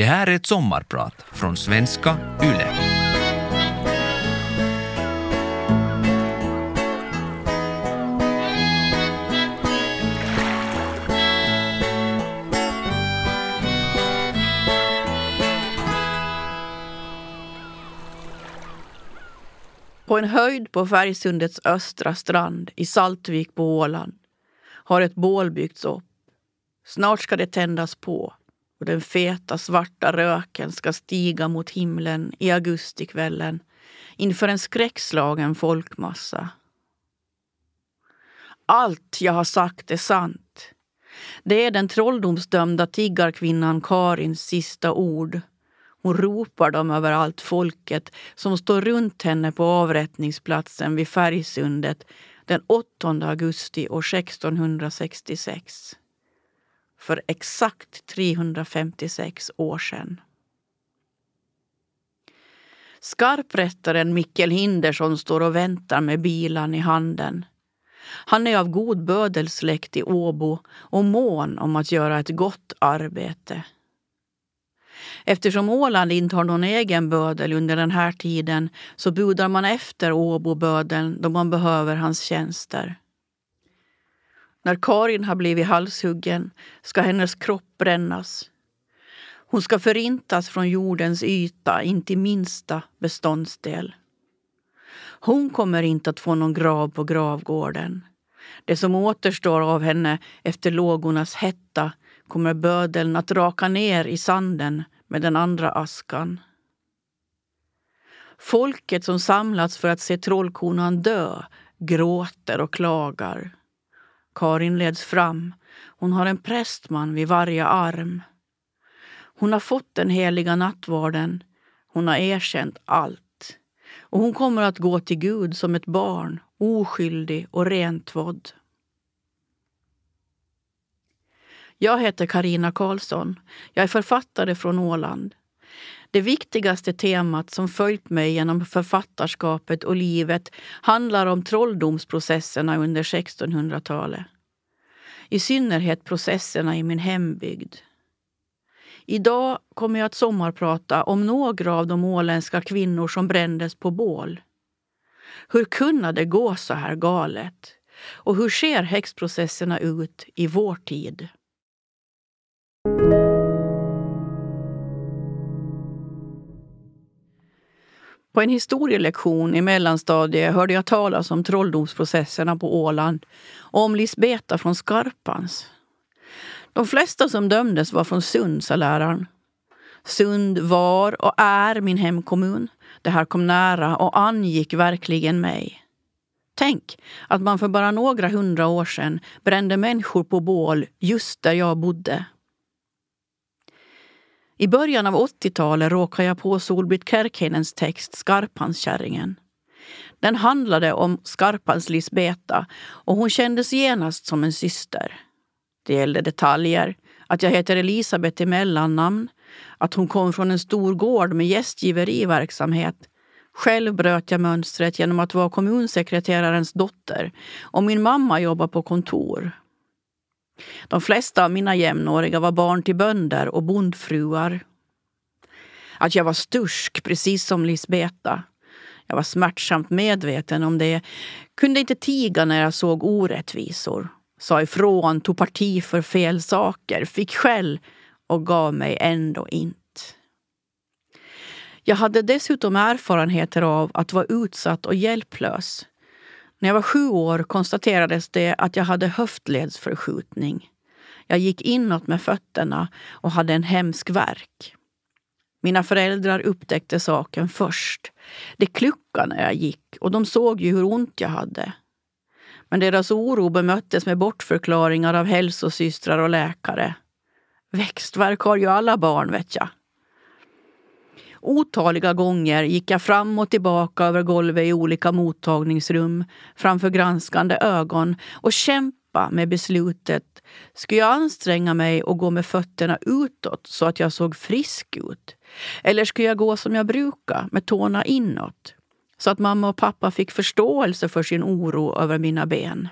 Det här är ett sommarprat från svenska YLE. På en höjd på Färgsundets östra strand i Saltvik på Åland har ett bål byggts upp. Snart ska det tändas på och den feta svarta röken ska stiga mot himlen i augustikvällen inför en skräckslagen folkmassa. Allt jag har sagt är sant. Det är den trolldomsdömda tiggarkvinnan Karins sista ord. Hon ropar dem över allt folket som står runt henne på avrättningsplatsen vid Färgsundet den 8 augusti år 1666 för exakt 356 år sedan. Skarprättaren Mikkel Hindersson står och väntar med bilan i handen. Han är av god bödelsläkt i Åbo och mån om att göra ett gott arbete. Eftersom Åland inte har någon egen bödel under den här tiden så budar man efter Åbobödeln då man behöver hans tjänster. När Karin har blivit halshuggen ska hennes kropp brännas. Hon ska förintas från jordens yta in till minsta beståndsdel. Hon kommer inte att få någon grav på gravgården. Det som återstår av henne efter lågornas hetta kommer bödeln att raka ner i sanden med den andra askan. Folket som samlats för att se trollkonan dö gråter och klagar. Karin leds fram. Hon har en prästman vid varje arm. Hon har fått den heliga nattvarden. Hon har erkänt allt. Och hon kommer att gå till Gud som ett barn, oskyldig och rentvådd. Jag heter Karina Karlsson. Jag är författare från Åland. Det viktigaste temat som följt mig genom författarskapet och livet handlar om trolldomsprocesserna under 1600-talet. I synnerhet processerna i min hembygd. Idag kommer jag att sommarprata om några av de åländska kvinnor som brändes på bål. Hur kunde det gå så här galet? Och hur ser häxprocesserna ut i vår tid? På en historielektion i mellanstadiet hörde jag talas om trolldomsprocesserna på Åland och om Lisbeta från Skarpans. De flesta som dömdes var från Sund, sa läraren. Sund var och är min hemkommun. Det här kom nära och angick verkligen mig. Tänk att man för bara några hundra år sedan brände människor på bål just där jag bodde. I början av 80-talet råkade jag på Solbritt Kärkeinens text Skarpanskärringen. Den handlade om Skarpans Lisbeta och hon kändes genast som en syster. Det gällde detaljer, att jag heter Elisabeth i mellannamn, att hon kom från en stor gård med gästgiveriverksamhet. Själv bröt jag mönstret genom att vara kommunsekreterarens dotter och min mamma jobbade på kontor. De flesta av mina jämnåriga var barn till bönder och bondfruar. Att jag var stursk, precis som Lisbeta. Jag var smärtsamt medveten om det. Kunde inte tiga när jag såg orättvisor. Sa ifrån, tog parti för fel saker, fick skäll och gav mig ändå inte. Jag hade dessutom erfarenheter av att vara utsatt och hjälplös. När jag var sju år konstaterades det att jag hade höftledsförskjutning. Jag gick inåt med fötterna och hade en hemsk värk. Mina föräldrar upptäckte saken först. Det kluckade när jag gick och de såg ju hur ont jag hade. Men deras oro bemöttes med bortförklaringar av hälsosystrar och läkare. Växtverk har ju alla barn, vet jag. Otaliga gånger gick jag fram och tillbaka över golvet i olika mottagningsrum framför granskande ögon och kämpa med beslutet. Skulle jag anstränga mig och gå med fötterna utåt så att jag såg frisk ut? Eller skulle jag gå som jag brukar, med tårna inåt? Så att mamma och pappa fick förståelse för sin oro över mina ben.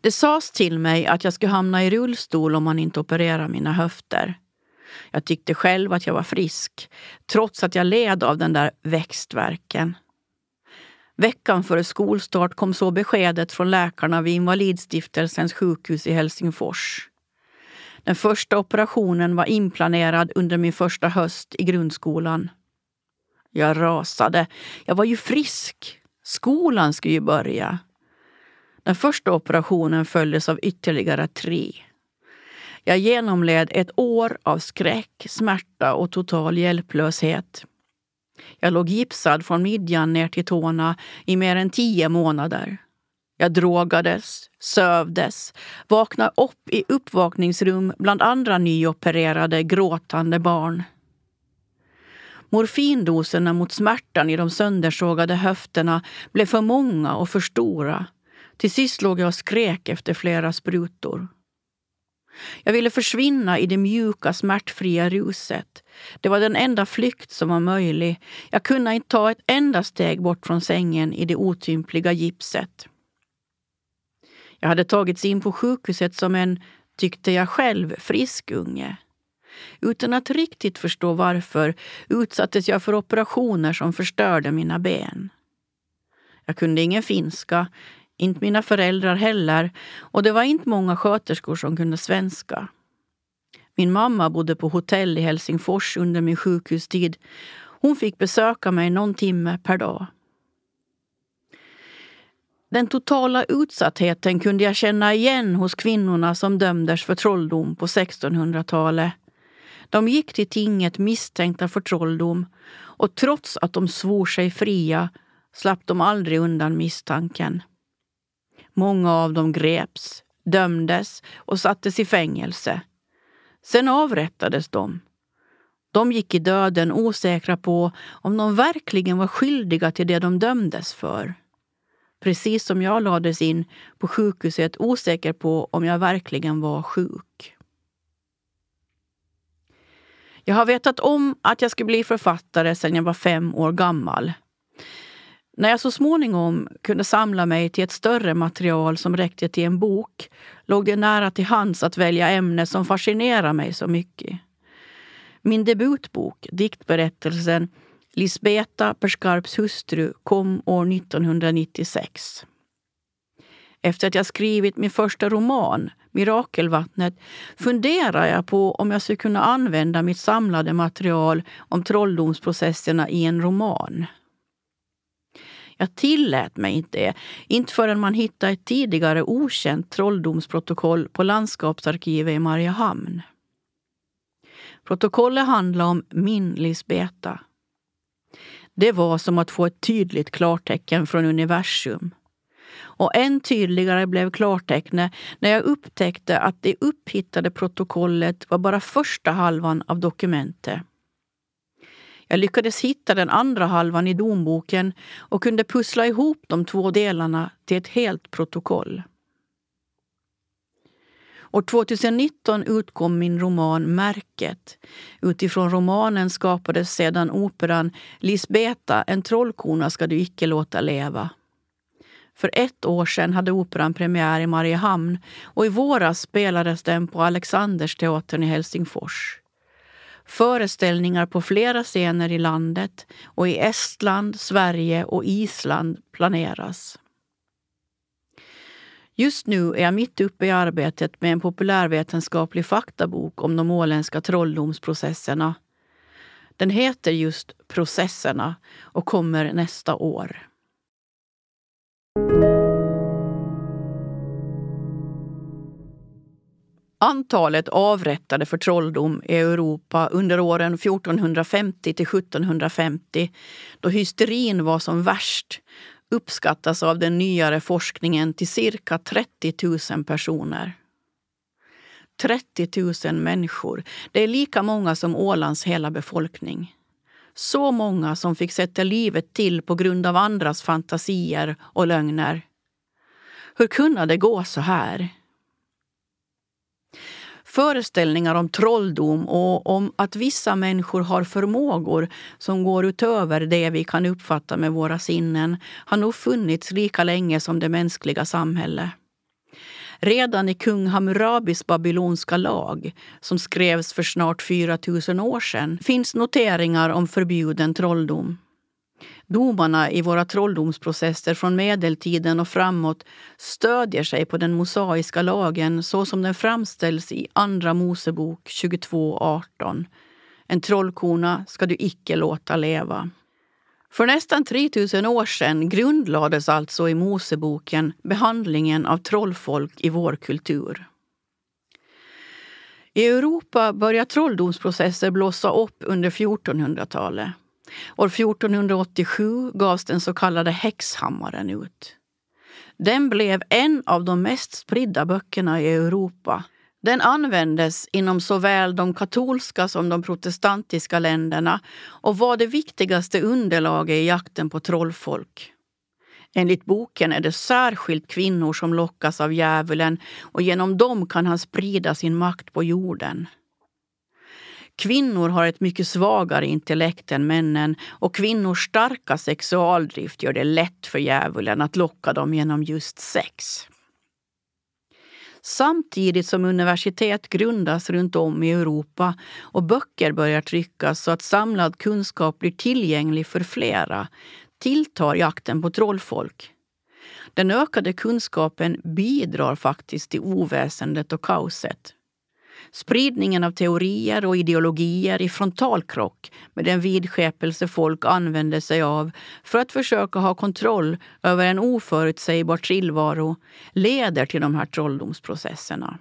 Det sades till mig att jag skulle hamna i rullstol om man inte opererar mina höfter. Jag tyckte själv att jag var frisk, trots att jag led av den där växtverken. Veckan före skolstart kom så beskedet från läkarna vid Invalidstiftelsens sjukhus i Helsingfors. Den första operationen var inplanerad under min första höst i grundskolan. Jag rasade. Jag var ju frisk. Skolan skulle ju börja. Den första operationen följdes av ytterligare tre. Jag genomled ett år av skräck, smärta och total hjälplöshet. Jag låg gipsad från midjan ner till tårna i mer än tio månader. Jag drogades, sövdes, vaknade upp i uppvakningsrum bland andra nyopererade gråtande barn. Morfindoserna mot smärtan i de söndersågade höfterna blev för många och för stora. Till sist låg jag och skrek efter flera sprutor. Jag ville försvinna i det mjuka, smärtfria ruset. Det var den enda flykt som var möjlig. Jag kunde inte ta ett enda steg bort från sängen i det otympliga gipset. Jag hade tagits in på sjukhuset som en, tyckte jag själv, frisk unge. Utan att riktigt förstå varför utsattes jag för operationer som förstörde mina ben. Jag kunde ingen finska, inte mina föräldrar heller och det var inte många sköterskor som kunde svenska. Min mamma bodde på hotell i Helsingfors under min sjukhustid. Hon fick besöka mig någon timme per dag. Den totala utsattheten kunde jag känna igen hos kvinnorna som dömdes för trolldom på 1600-talet. De gick till tinget misstänkta för trolldom och trots att de svor sig fria slapp de aldrig undan misstanken. Många av dem greps, dömdes och sattes i fängelse. Sen avrättades de. De gick i döden osäkra på om de verkligen var skyldiga till det de dömdes för. Precis som jag lades in på sjukhuset osäker på om jag verkligen var sjuk. Jag har vetat om att jag skulle bli författare sedan jag var fem år gammal. När jag så småningom kunde samla mig till ett större material som räckte till en bok låg det nära till hands att välja ämne som fascinerar mig så mycket. Min debutbok, diktberättelsen Lisbeta Perskarps hustru, kom år 1996. Efter att jag skrivit min första roman, Mirakelvattnet, funderar jag på om jag skulle kunna använda mitt samlade material om trolldomsprocesserna i en roman. Jag tillät mig inte det, inte förrän man hittade ett tidigare okänt trolldomsprotokoll på landskapsarkivet i Mariehamn. Protokollet handlade om min Lisbeta. Det var som att få ett tydligt klartecken från universum. Och än tydligare blev klartecknet när jag upptäckte att det upphittade protokollet var bara första halvan av dokumentet. Jag lyckades hitta den andra halvan i domboken och kunde pussla ihop de två delarna till ett helt protokoll. År 2019 utkom min roman Märket. Utifrån romanen skapades sedan operan Lisbeta, en trollkona ska du icke låta leva. För ett år sedan hade operan premiär i Mariehamn och i våras spelades den på Alexandersteatern i Helsingfors. Föreställningar på flera scener i landet och i Estland, Sverige och Island planeras. Just nu är jag mitt uppe i arbetet med en populärvetenskaplig faktabok om de åländska trolldomsprocesserna. Den heter just Processerna och kommer nästa år. Antalet avrättade för trolldom i Europa under åren 1450 till 1750, då hysterin var som värst, uppskattas av den nyare forskningen till cirka 30 000 personer. 30 000 människor, det är lika många som Ålands hela befolkning. Så många som fick sätta livet till på grund av andras fantasier och lögner. Hur kunde det gå så här? Föreställningar om trolldom och om att vissa människor har förmågor som går utöver det vi kan uppfatta med våra sinnen har nog funnits lika länge som det mänskliga samhället. Redan i kung Hammurabis babylonska lag, som skrevs för snart 4 000 år sedan, finns noteringar om förbjuden trolldom. Domarna i våra trolldomsprocesser från medeltiden och framåt stödjer sig på den mosaiska lagen så som den framställs i Andra Mosebok 22.18. En trollkona ska du icke låta leva. För nästan 3000 år sedan grundlades alltså i Moseboken behandlingen av trollfolk i vår kultur. I Europa började trolldomsprocesser blossa upp under 1400-talet. År 1487 gavs den så kallade häxhammaren ut. Den blev en av de mest spridda böckerna i Europa. Den användes inom såväl de katolska som de protestantiska länderna och var det viktigaste underlaget i jakten på trollfolk. Enligt boken är det särskilt kvinnor som lockas av djävulen och genom dem kan han sprida sin makt på jorden. Kvinnor har ett mycket svagare intellekt än männen och kvinnors starka sexualdrift gör det lätt för djävulen att locka dem genom just sex. Samtidigt som universitet grundas runt om i Europa och böcker börjar tryckas så att samlad kunskap blir tillgänglig för flera tilltar jakten på trollfolk. Den ökade kunskapen bidrar faktiskt till oväsendet och kaoset. Spridningen av teorier och ideologier i frontalkrock med den vidskepelse folk använder sig av för att försöka ha kontroll över en oförutsägbar tillvaro leder till de här trolldomsprocesserna.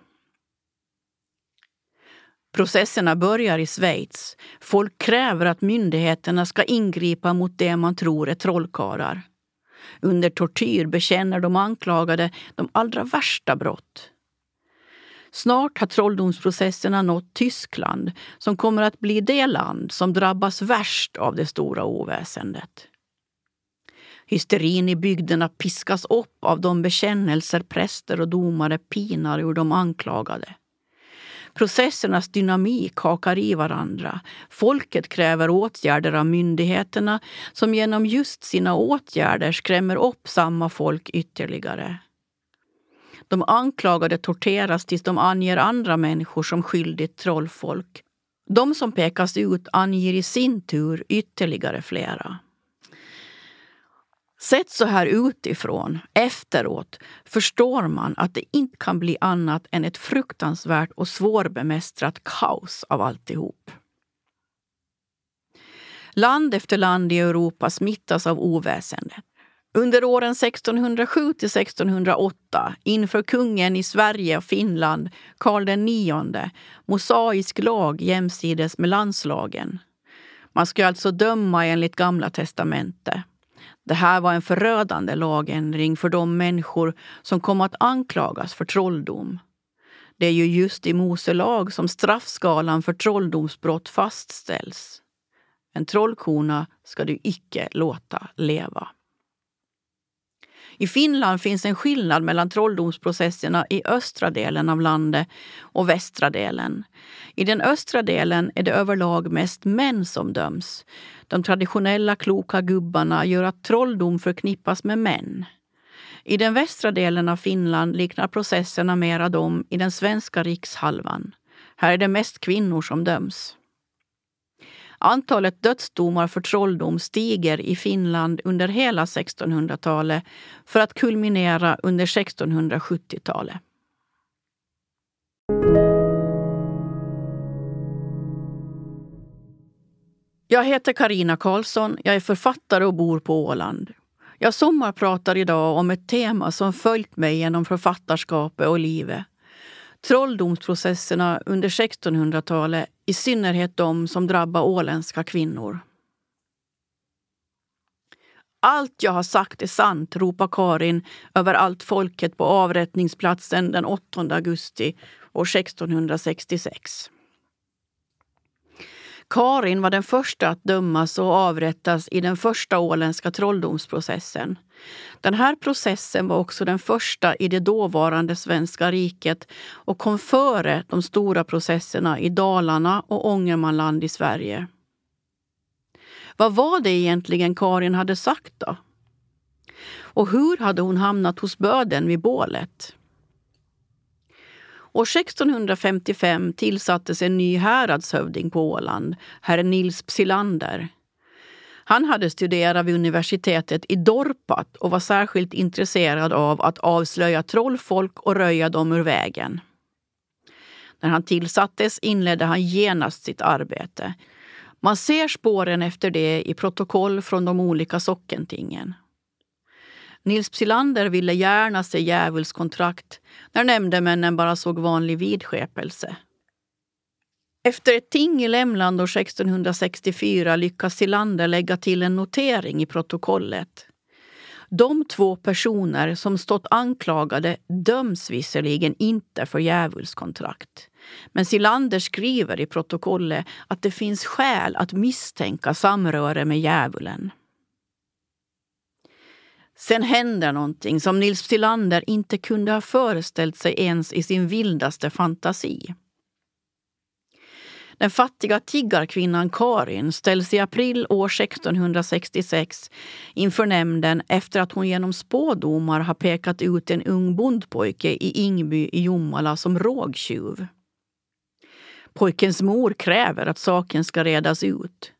Processerna börjar i Schweiz. Folk kräver att myndigheterna ska ingripa mot det man tror är trollkarlar. Under tortyr bekänner de anklagade de allra värsta brott. Snart har trolldomsprocesserna nått Tyskland som kommer att bli det land som drabbas värst av det stora oväsendet. Hysterin i bygderna piskas upp av de bekännelser präster och domare pinar ur de anklagade. Processernas dynamik hakar i varandra. Folket kräver åtgärder av myndigheterna som genom just sina åtgärder skrämmer upp samma folk ytterligare. De anklagade torteras tills de anger andra människor som skyldigt trollfolk. De som pekas ut anger i sin tur ytterligare flera. Sett så här utifrån, efteråt, förstår man att det inte kan bli annat än ett fruktansvärt och svårbemästrat kaos av alltihop. Land efter land i Europa smittas av oväsendet. Under åren 1607 till 1608 inför kungen i Sverige och Finland, Karl IX, mosaisk lag jämsides med landslagen. Man skulle alltså döma enligt Gamla testamentet. Det här var en förödande lagändring för de människor som kom att anklagas för trolldom. Det är ju just i Mose lag som straffskalan för trolldomsbrott fastställs. En trollkona ska du icke låta leva. I Finland finns en skillnad mellan trolldomsprocesserna i östra delen av landet och västra delen. I den östra delen är det överlag mest män som döms. De traditionella kloka gubbarna gör att trolldom förknippas med män. I den västra delen av Finland liknar processerna mera dem i den svenska rikshalvan. Här är det mest kvinnor som döms. Antalet dödsdomar för trolldom stiger i Finland under hela 1600-talet för att kulminera under 1670-talet. Jag heter Karina Karlsson. Jag är författare och bor på Åland. Jag sommarpratar idag om ett tema som följt mig genom författarskapet och livet. Trolldomsprocesserna under 1600-talet, i synnerhet de som drabbar åländska kvinnor. Allt jag har sagt är sant, ropar Karin över allt folket på avrättningsplatsen den 8 augusti år 1666. Karin var den första att dömas och avrättas i den första åländska trolldomsprocessen. Den här processen var också den första i det dåvarande svenska riket och kom före de stora processerna i Dalarna och Ångermanland i Sverige. Vad var det egentligen Karin hade sagt då? Och hur hade hon hamnat hos böden vid bålet? År 1655 tillsattes en ny häradshövding på Åland, herr Nils Psilander. Han hade studerat vid universitetet i Dorpat och var särskilt intresserad av att avslöja trollfolk och röja dem ur vägen. När han tillsattes inledde han genast sitt arbete. Man ser spåren efter det i protokoll från de olika sockentingen. Nils Psilander ville gärna se djävulskontrakt när nämndemännen bara såg vanlig vidskepelse. Efter ett ting i Lämland år 1664 lyckas Silander lägga till en notering i protokollet. De två personer som stått anklagade döms visserligen inte för djävulskontrakt. Men Silander skriver i protokollet att det finns skäl att misstänka samröre med djävulen. Sen händer någonting som Nils Silander inte kunde ha föreställt sig ens i sin vildaste fantasi. Den fattiga tiggarkvinnan Karin ställs i april år 1666 inför nämnden efter att hon genom spådomar har pekat ut en ung bondpojke i Ingby i Jomala som rågtjuv. Pojkens mor kräver att saken ska redas ut.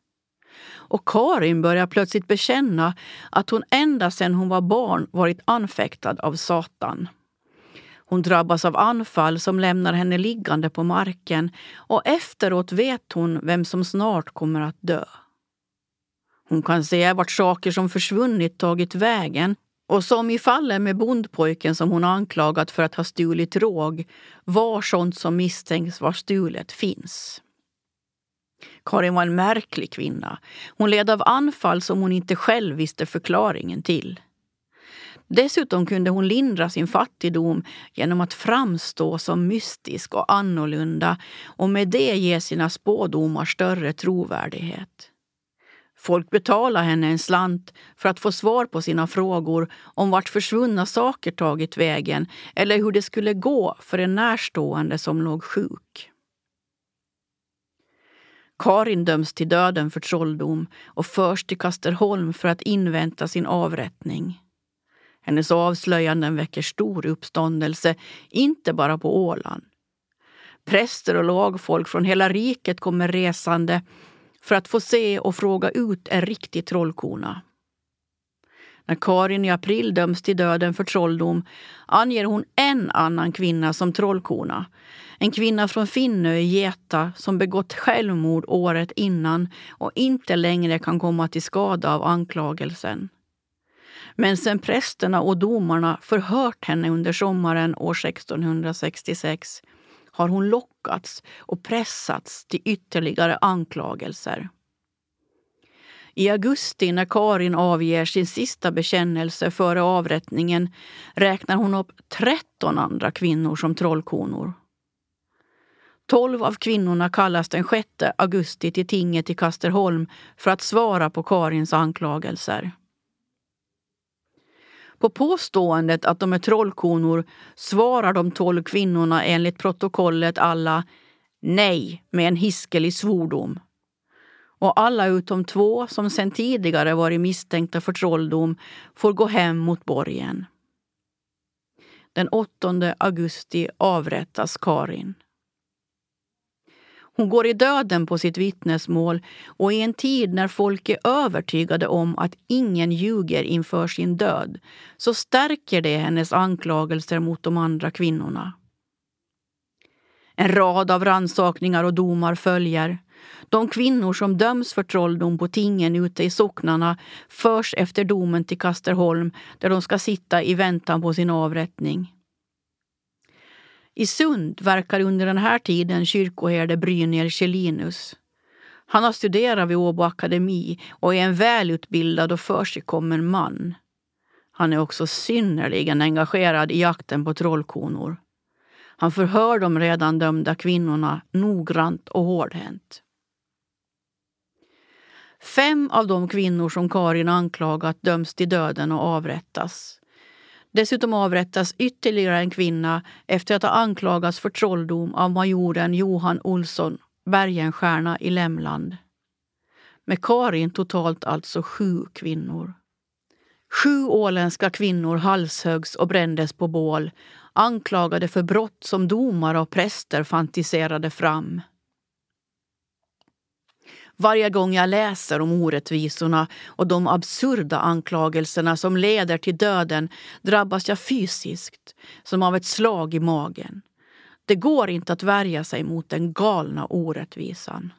Och Karin börjar plötsligt bekänna att hon ända sedan hon var barn varit anfäktad av Satan. Hon drabbas av anfall som lämnar henne liggande på marken och efteråt vet hon vem som snart kommer att dö. Hon kan se vart saker som försvunnit tagit vägen och som i fallet med bondpojken som hon anklagat för att ha stulit råg, var sånt som misstänks vara stulet finns. Karin var en märklig kvinna. Hon led av anfall som hon inte själv visste förklaringen till. Dessutom kunde hon lindra sin fattigdom genom att framstå som mystisk och annorlunda och med det ge sina spådomar större trovärdighet. Folk betalade henne en slant för att få svar på sina frågor om vart försvunna saker tagit vägen eller hur det skulle gå för en närstående som låg sjuk. Karin döms till döden för trolldom och förs till Kasterholm för att invänta sin avrättning. Hennes avslöjanden väcker stor uppståndelse, inte bara på Åland. Präster och lagfolk från hela riket kommer resande för att få se och fråga ut en riktig trollkona. När Karin i april döms till döden för trolldom anger hon en annan kvinna som trollkona. En kvinna från Finnö i Geta som begått självmord året innan och inte längre kan komma till skada av anklagelsen. Men sen prästerna och domarna förhört henne under sommaren år 1666 har hon lockats och pressats till ytterligare anklagelser. I augusti när Karin avger sin sista bekännelse före avrättningen räknar hon upp 13 andra kvinnor som trollkonor. Tolv av kvinnorna kallas den 6 augusti till tinget i Kasterholm för att svara på Karins anklagelser. På påståendet att de är trollkonor svarar de tolv kvinnorna enligt protokollet alla nej med en hiskelig svordom. Och alla utom två som sedan tidigare varit misstänkta för trolldom får gå hem mot borgen. Den 8 augusti avrättas Karin. Hon går i döden på sitt vittnesmål och i en tid när folk är övertygade om att ingen ljuger inför sin död så stärker det hennes anklagelser mot de andra kvinnorna. En rad av rannsakningar och domar följer. De kvinnor som döms för trolldom på tingen ute i socknarna förs efter domen till Kasterholm där de ska sitta i väntan på sin avrättning. I Sund verkar under den här tiden kyrkoherde Brynjer Kjellinus. Han har studerat vid Åbo akademi och är en välutbildad och försigkommen man. Han är också synnerligen engagerad i jakten på trollkonor. Han förhör de redan dömda kvinnorna noggrant och hårdhänt. Fem av de kvinnor som Karin anklagat döms till döden och avrättas. Dessutom avrättas ytterligare en kvinna efter att ha anklagats för trolldom av majoren Johan Olsson, Bergenstierna i Lämland. Med Karin totalt alltså sju kvinnor. Sju åländska kvinnor halshöggs och brändes på bål. anklagade för brott som domare och präster fantiserade fram. Varje gång jag läser om orättvisorna och de absurda anklagelserna som leder till döden drabbas jag fysiskt, som av ett slag i magen. Det går inte att värja sig mot den galna orättvisan.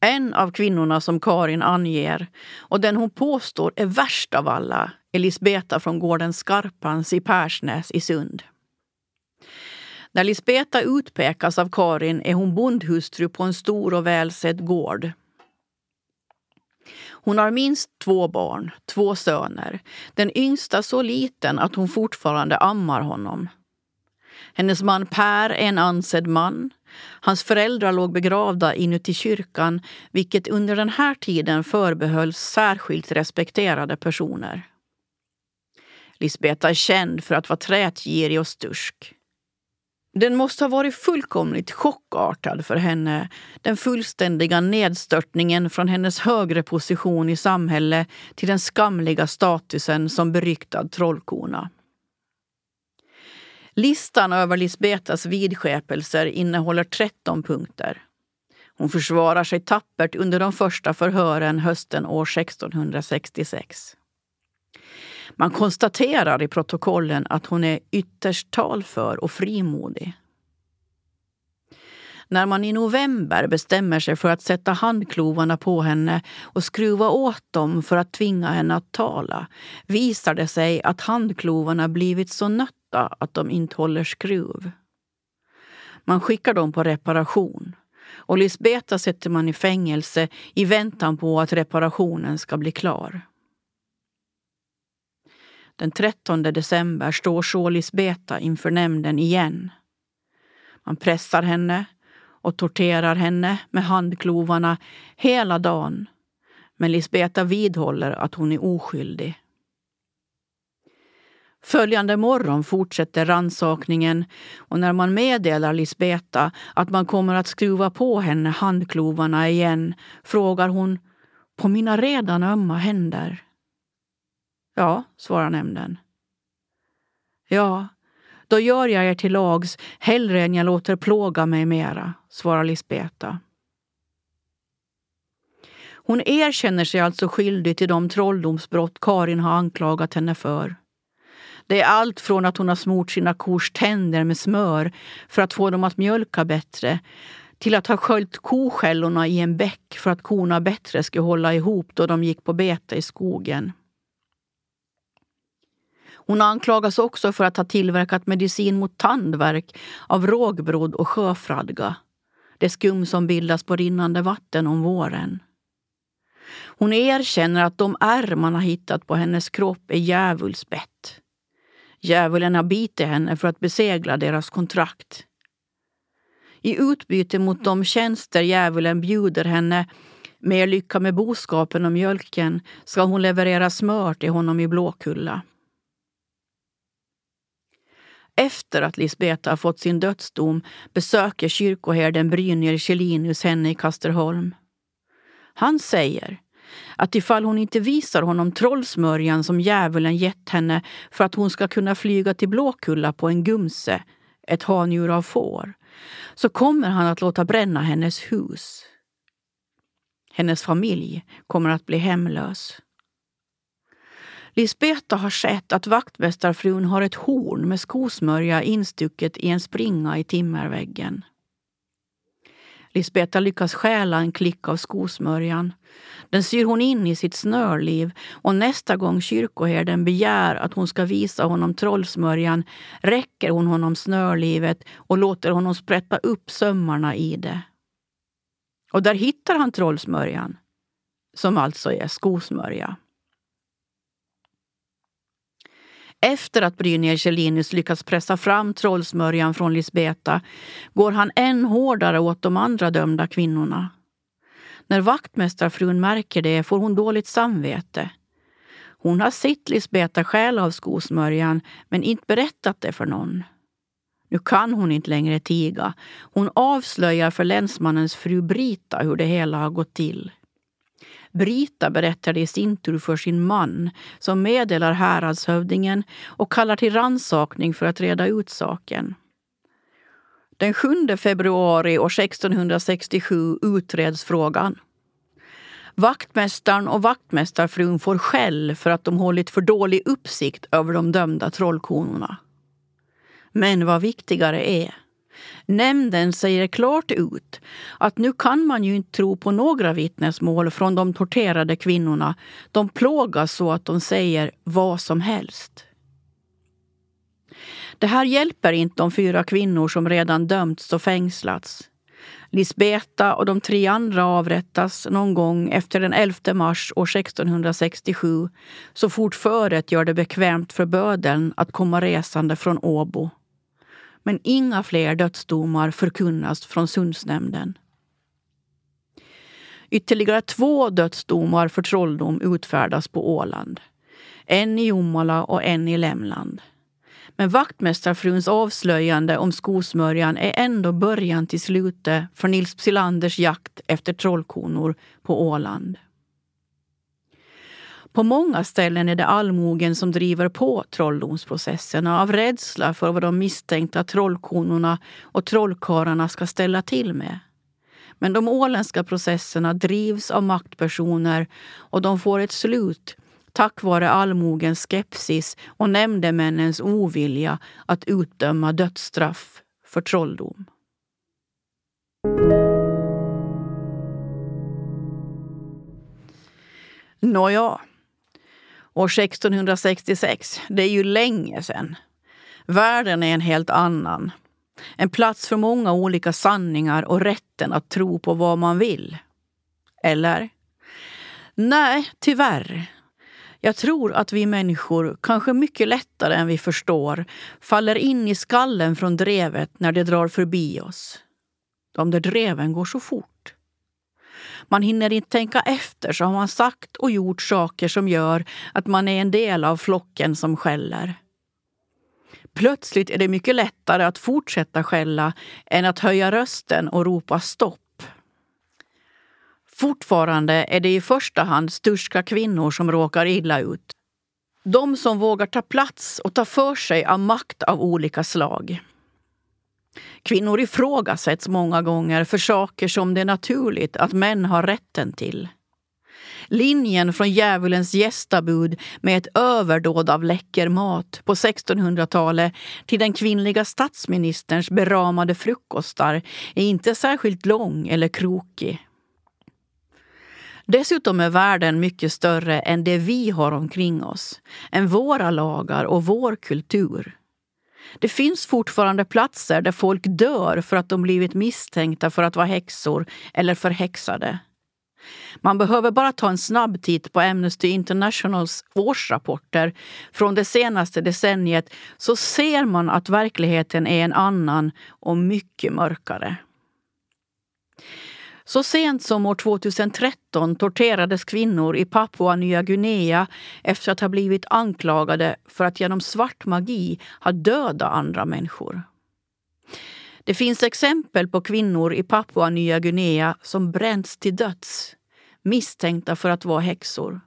En av kvinnorna som Karin anger och den hon påstår är värst av alla är Lisbeta från gården Skarpans i Persnäs i Sund. När Lisbeta utpekas av Karin är hon bondhustru på en stor och välsedd gård. Hon har minst två barn, två söner. Den yngsta så liten att hon fortfarande ammar honom. Hennes man Per är en ansedd man. Hans föräldrar låg begravda inuti kyrkan vilket under den här tiden förbehölls särskilt respekterade personer. Lisbeta är känd för att vara trätgirig och stursk. Den måste ha varit fullkomligt chockartad för henne. Den fullständiga nedstörtningen från hennes högre position i samhället till den skamliga statusen som beryktad trollkona. Listan över Lisbetas vidskepelser innehåller 13 punkter. Hon försvarar sig tappert under de första förhören hösten år 1666. Man konstaterar i protokollen att hon är ytterst talför och frimodig. När man i november bestämmer sig för att sätta handklovarna på henne och skruva åt dem för att tvinga henne att tala visar det sig att handklovarna blivit så nötta att de inte håller skruv. Man skickar dem på reparation och Lisbeta sätter man i fängelse i väntan på att reparationen ska bli klar. Den 13 december står så Lisbeta inför nämnden igen. Man pressar henne och torterar henne med handklovarna hela dagen. Men Lisbeta vidhåller att hon är oskyldig. Följande morgon fortsätter ransakningen och när man meddelar Lisbeta att man kommer att skruva på henne handklovarna igen frågar hon på mina redan ömma händer. Ja, svarar nämnden. Ja, då gör jag er till lags hellre än jag låter plåga mig mera, svarar Lisbeta. Hon erkänner sig alltså skyldig till de trolldomsbrott Karin har anklagat henne för. Det är allt från att hon har smort sina kors tänder med smör för att få dem att mjölka bättre till att ha sköljt koskällorna i en bäck för att korna bättre skulle hålla ihop då de gick på bete i skogen. Hon anklagas också för att ha tillverkat medicin mot tandvärk av rågbrod och sjöfradga. Det skum som bildas på rinnande vatten om våren. Hon erkänner att de ärr man har hittat på hennes kropp är djävulsbett. Djävulen har bitit henne för att besegla deras kontrakt. I utbyte mot de tjänster djävulen bjuder henne mer lycka med boskapen och mjölken ska hon leverera smör till honom i Blåkulla. Efter att Lisbeta har fått sin dödsdom besöker kyrkoherden Brynjer Kjellinius henne i Kasterholm. Han säger att ifall hon inte visar honom trollsmörjan som djävulen gett henne för att hon ska kunna flyga till Blåkulla på en gumse, ett handjur av får, så kommer han att låta bränna hennes hus. Hennes familj kommer att bli hemlös. Lisbeta har sett att vaktmästarfrun har ett horn med skosmörja instucket i en springa i timmerväggen. Lisbeta lyckas stjäla en klick av skosmörjan. Den syr hon in i sitt snörliv och nästa gång kyrkoherden begär att hon ska visa honom trollsmörjan räcker hon honom snörlivet och låter honom sprätta upp sömmarna i det. Och där hittar han trollsmörjan, som alltså är skosmörja. Efter att Brynjar Kjellinus lyckats pressa fram trollsmörjan från Lisbeta går han än hårdare åt de andra dömda kvinnorna. När vaktmästarfrun märker det får hon dåligt samvete. Hon har sett Lisbeta stjäla av skosmörjan men inte berättat det för någon. Nu kan hon inte längre tiga. Hon avslöjar för länsmannens fru Brita hur det hela har gått till. Brita berättar det i sin tur för sin man som meddelar häradshövdingen och kallar till ransakning för att reda ut saken. Den 7 februari år 1667 utreds frågan. Vaktmästaren och vaktmästarfrun får skäll för att de hållit för dålig uppsikt över de dömda trollkonorna. Men vad viktigare är, nämnden säger klart ut att nu kan man ju inte tro på några vittnesmål från de torterade kvinnorna. De plågas så att de säger vad som helst. Det här hjälper inte de fyra kvinnor som redan dömts och fängslats. Lisbeta och de tre andra avrättas någon gång efter den 11 mars år 1667 så fort föret gör det bekvämt för bödeln att komma resande från Åbo. Men inga fler dödsdomar förkunnas från Sundsnämnden. Ytterligare två dödsdomar för trolldom utfärdas på Åland. En i Jomala och en i Lämland. Men vaktmästarfruns avslöjande om skosmörjan är ändå början till slutet för Nils Psilanders jakt efter trollkonor på Åland. På många ställen är det allmogen som driver på trolldomsprocesserna av rädsla för vad de misstänkta trollkonorna och trollkarlarna ska ställa till med. Men de åländska processerna drivs av maktpersoner och de får ett slut tack vare allmogens skepsis och nämndemännens ovilja att utdöma dödsstraff för trolldom. Nåja, år 1666, det är ju länge sedan. Världen är en helt annan. En plats för många olika sanningar och rätten att tro på vad man vill. Eller? Nej, tyvärr. Jag tror att vi människor, kanske mycket lättare än vi förstår, faller in i skallen från drevet när det drar förbi oss. De där dreven går så fort. Man hinner inte tänka efter så har man sagt och gjort saker som gör att man är en del av flocken som skäller. Plötsligt är det mycket lättare att fortsätta skälla än att höja rösten och ropa stopp Fortfarande är det i första hand sturska kvinnor som råkar illa ut. De som vågar ta plats och ta för sig av makt av olika slag. Kvinnor ifrågasätts många gånger för saker som det är naturligt att män har rätten till. Linjen från djävulens gästabud med ett överdåd av läcker mat på 1600-talet till den kvinnliga statsministerns beramade frukostar är inte särskilt lång eller krokig. Dessutom är världen mycket större än det vi har omkring oss, än våra lagar och vår kultur. Det finns fortfarande platser där folk dör för att de blivit misstänkta för att vara häxor eller förhäxade. Man behöver bara ta en snabb titt på Amnesty Internationals årsrapporter från det senaste decenniet så ser man att verkligheten är en annan och mycket mörkare. Så sent som år 2013 torterades kvinnor i Papua Nya Guinea efter att ha blivit anklagade för att genom svart magi ha dödat andra människor. Det finns exempel på kvinnor i Papua Nya Guinea som bränts till döds misstänkta för att vara häxor.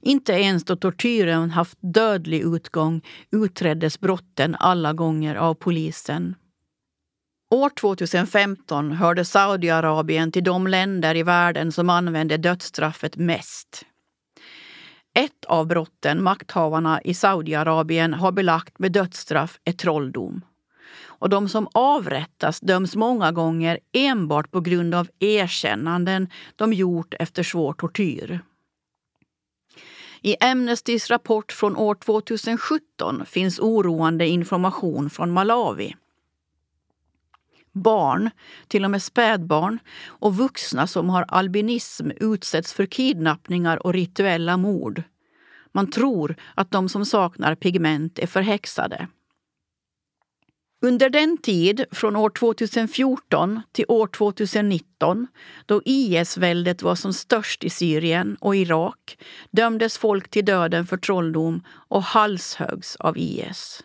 Inte ens då tortyren haft dödlig utgång utreddes brotten alla gånger av polisen. År 2015 hörde Saudiarabien till de länder i världen som använde dödsstraffet mest. Ett av brotten makthavarna i Saudiarabien har belagt med dödsstraff är trolldom. Och de som avrättas döms många gånger enbart på grund av erkännanden de gjort efter svår tortyr. I Amnestys rapport från år 2017 finns oroande information från Malawi barn, till och med spädbarn och vuxna som har albinism utsätts för kidnappningar och rituella mord. Man tror att de som saknar pigment är förhäxade. Under den tid, från år 2014 till år 2019, då IS-väldet var som störst i Syrien och Irak, dömdes folk till döden för trolldom och halshögs av IS.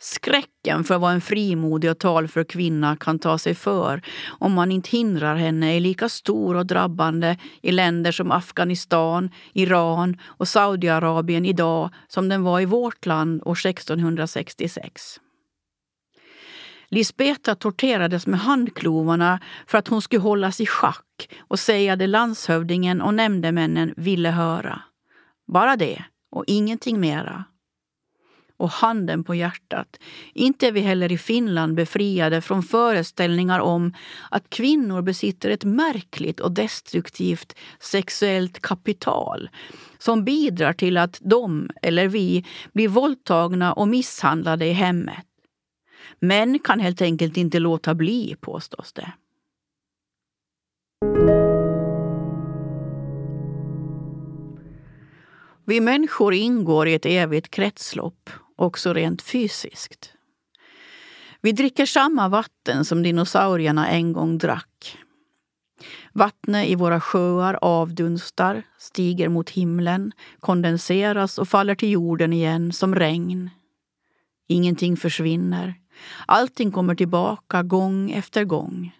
Skräcken för vad en frimodig och talför kvinna kan ta sig för om man inte hindrar henne är lika stor och drabbande i länder som Afghanistan, Iran och Saudiarabien idag som den var i vårt land år 1666. Lisbeta torterades med handklovarna för att hon skulle hållas i schack och säga det landshövdingen och nämndemännen ville höra. Bara det, och ingenting mera. Och handen på hjärtat, inte är vi heller i Finland befriade från föreställningar om att kvinnor besitter ett märkligt och destruktivt sexuellt kapital som bidrar till att de, eller vi, blir våldtagna och misshandlade i hemmet. Män kan helt enkelt inte låta bli, påstås det. Vi människor ingår i ett evigt kretslopp, också rent fysiskt. Vi dricker samma vatten som dinosaurierna en gång drack. Vattnet i våra sjöar avdunstar, stiger mot himlen, kondenseras och faller till jorden igen som regn. Ingenting försvinner. Allting kommer tillbaka gång efter gång.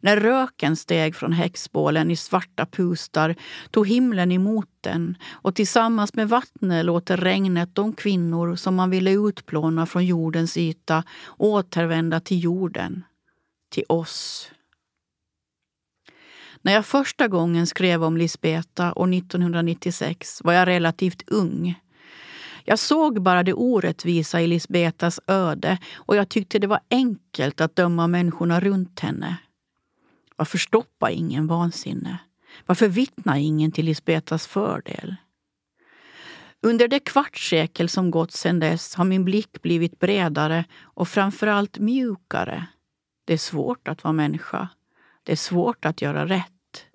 När röken steg från häxbålen i svarta pustar tog himlen emot den och tillsammans med vattnet låter regnet de kvinnor som man ville utplåna från jordens yta återvända till jorden, till oss. När jag första gången skrev om Lisbeta år 1996 var jag relativt ung jag såg bara det orättvisa i Lisbetas öde och jag tyckte det var enkelt att döma människorna runt henne. Varför stoppa ingen vansinne? Varför vittna ingen till Lisbetas fördel? Under det kvartssekel som gått sedan dess har min blick blivit bredare och framförallt mjukare. Det är svårt att vara människa. Det är svårt att göra rätt.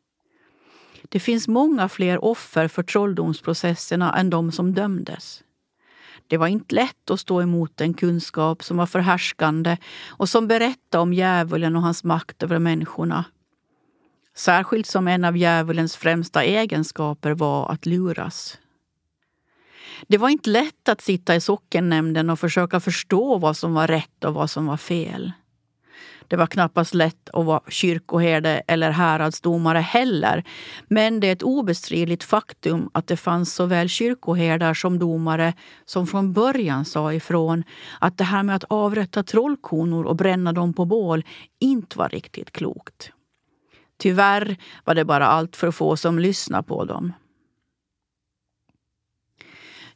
Det finns många fler offer för trolldomsprocesserna än de som dömdes. Det var inte lätt att stå emot en kunskap som var förhärskande och som berättade om djävulen och hans makt över människorna. Särskilt som en av djävulens främsta egenskaper var att luras. Det var inte lätt att sitta i sockennämnden och försöka förstå vad som var rätt och vad som var fel. Det var knappast lätt att vara kyrkoherde eller häradsdomare heller. Men det är ett obestridligt faktum att det fanns såväl kyrkoherdar som domare som från början sa ifrån att det här med att avrätta trollkonor och bränna dem på bål inte var riktigt klokt. Tyvärr var det bara allt för få som lyssnade på dem.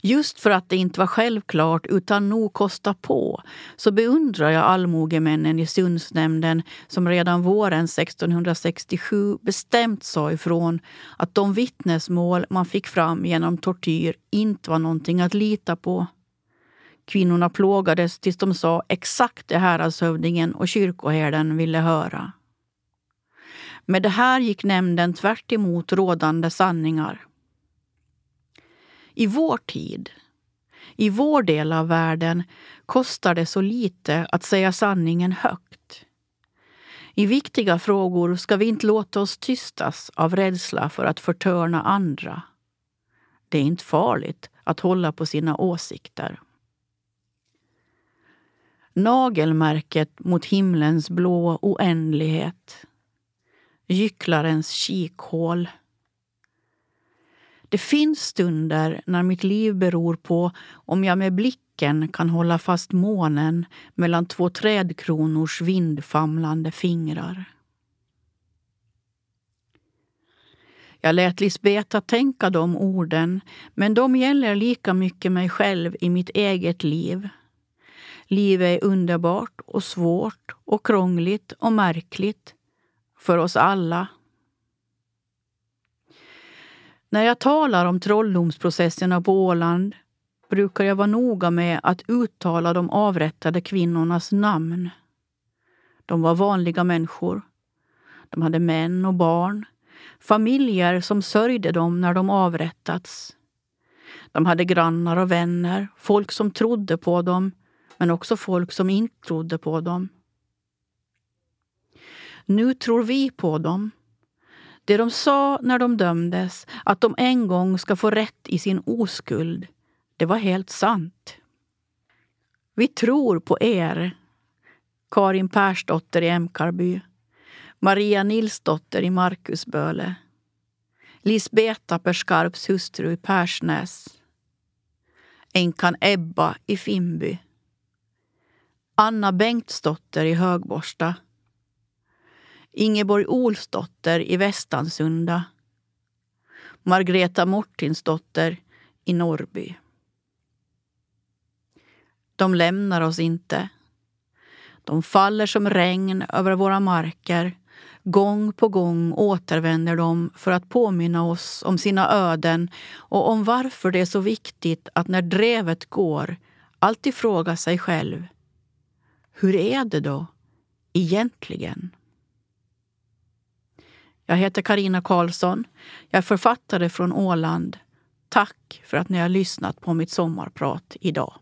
Just för att det inte var självklart utan nog kosta på så beundrar jag allmogemännen i Sundsnämnden som redan våren 1667 bestämt sa ifrån att de vittnesmål man fick fram genom tortyr inte var någonting att lita på. Kvinnorna plågades tills de sa exakt det häradshövdingen alltså, och kyrkoherden ville höra. Med det här gick nämnden tvärt rådande sanningar. I vår tid, i vår del av världen, kostar det så lite att säga sanningen högt. I viktiga frågor ska vi inte låta oss tystas av rädsla för att förtörna andra. Det är inte farligt att hålla på sina åsikter. Nagelmärket mot himlens blå oändlighet. Gycklarens kikhål det finns stunder när mitt liv beror på om jag med blicken kan hålla fast månen mellan två trädkronors vindfamlande fingrar. Jag lät Lisbeta tänka de orden, men de gäller lika mycket mig själv i mitt eget liv. Livet är underbart och svårt och krångligt och märkligt för oss alla när jag talar om trolldomsprocesserna på Åland brukar jag vara noga med att uttala de avrättade kvinnornas namn. De var vanliga människor. De hade män och barn, familjer som sörjde dem när de avrättats. De hade grannar och vänner, folk som trodde på dem men också folk som inte trodde på dem. Nu tror vi på dem det de sa när de dömdes, att de en gång ska få rätt i sin oskuld, det var helt sant. Vi tror på er. Karin Persdotter i Emkarby. Maria Nilsdotter i Markusböle. Lisbeta Perskarps hustru i Persnäs. Änkan Ebba i Finnby. Anna Bengtsdotter i Högborsta. Ingeborg Olsdotter i Västansunda. Margreta Mortinsdotter i Norrby. De lämnar oss inte. De faller som regn över våra marker. Gång på gång återvänder de för att påminna oss om sina öden och om varför det är så viktigt att när drevet går alltid fråga sig själv. Hur är det då egentligen? Jag heter Karina Karlsson. Jag är författare från Åland. Tack för att ni har lyssnat på mitt sommarprat idag.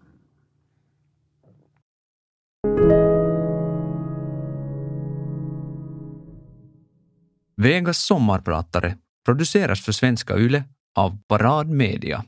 Vegas sommarpratare produceras för Svenska Yle av Parad Media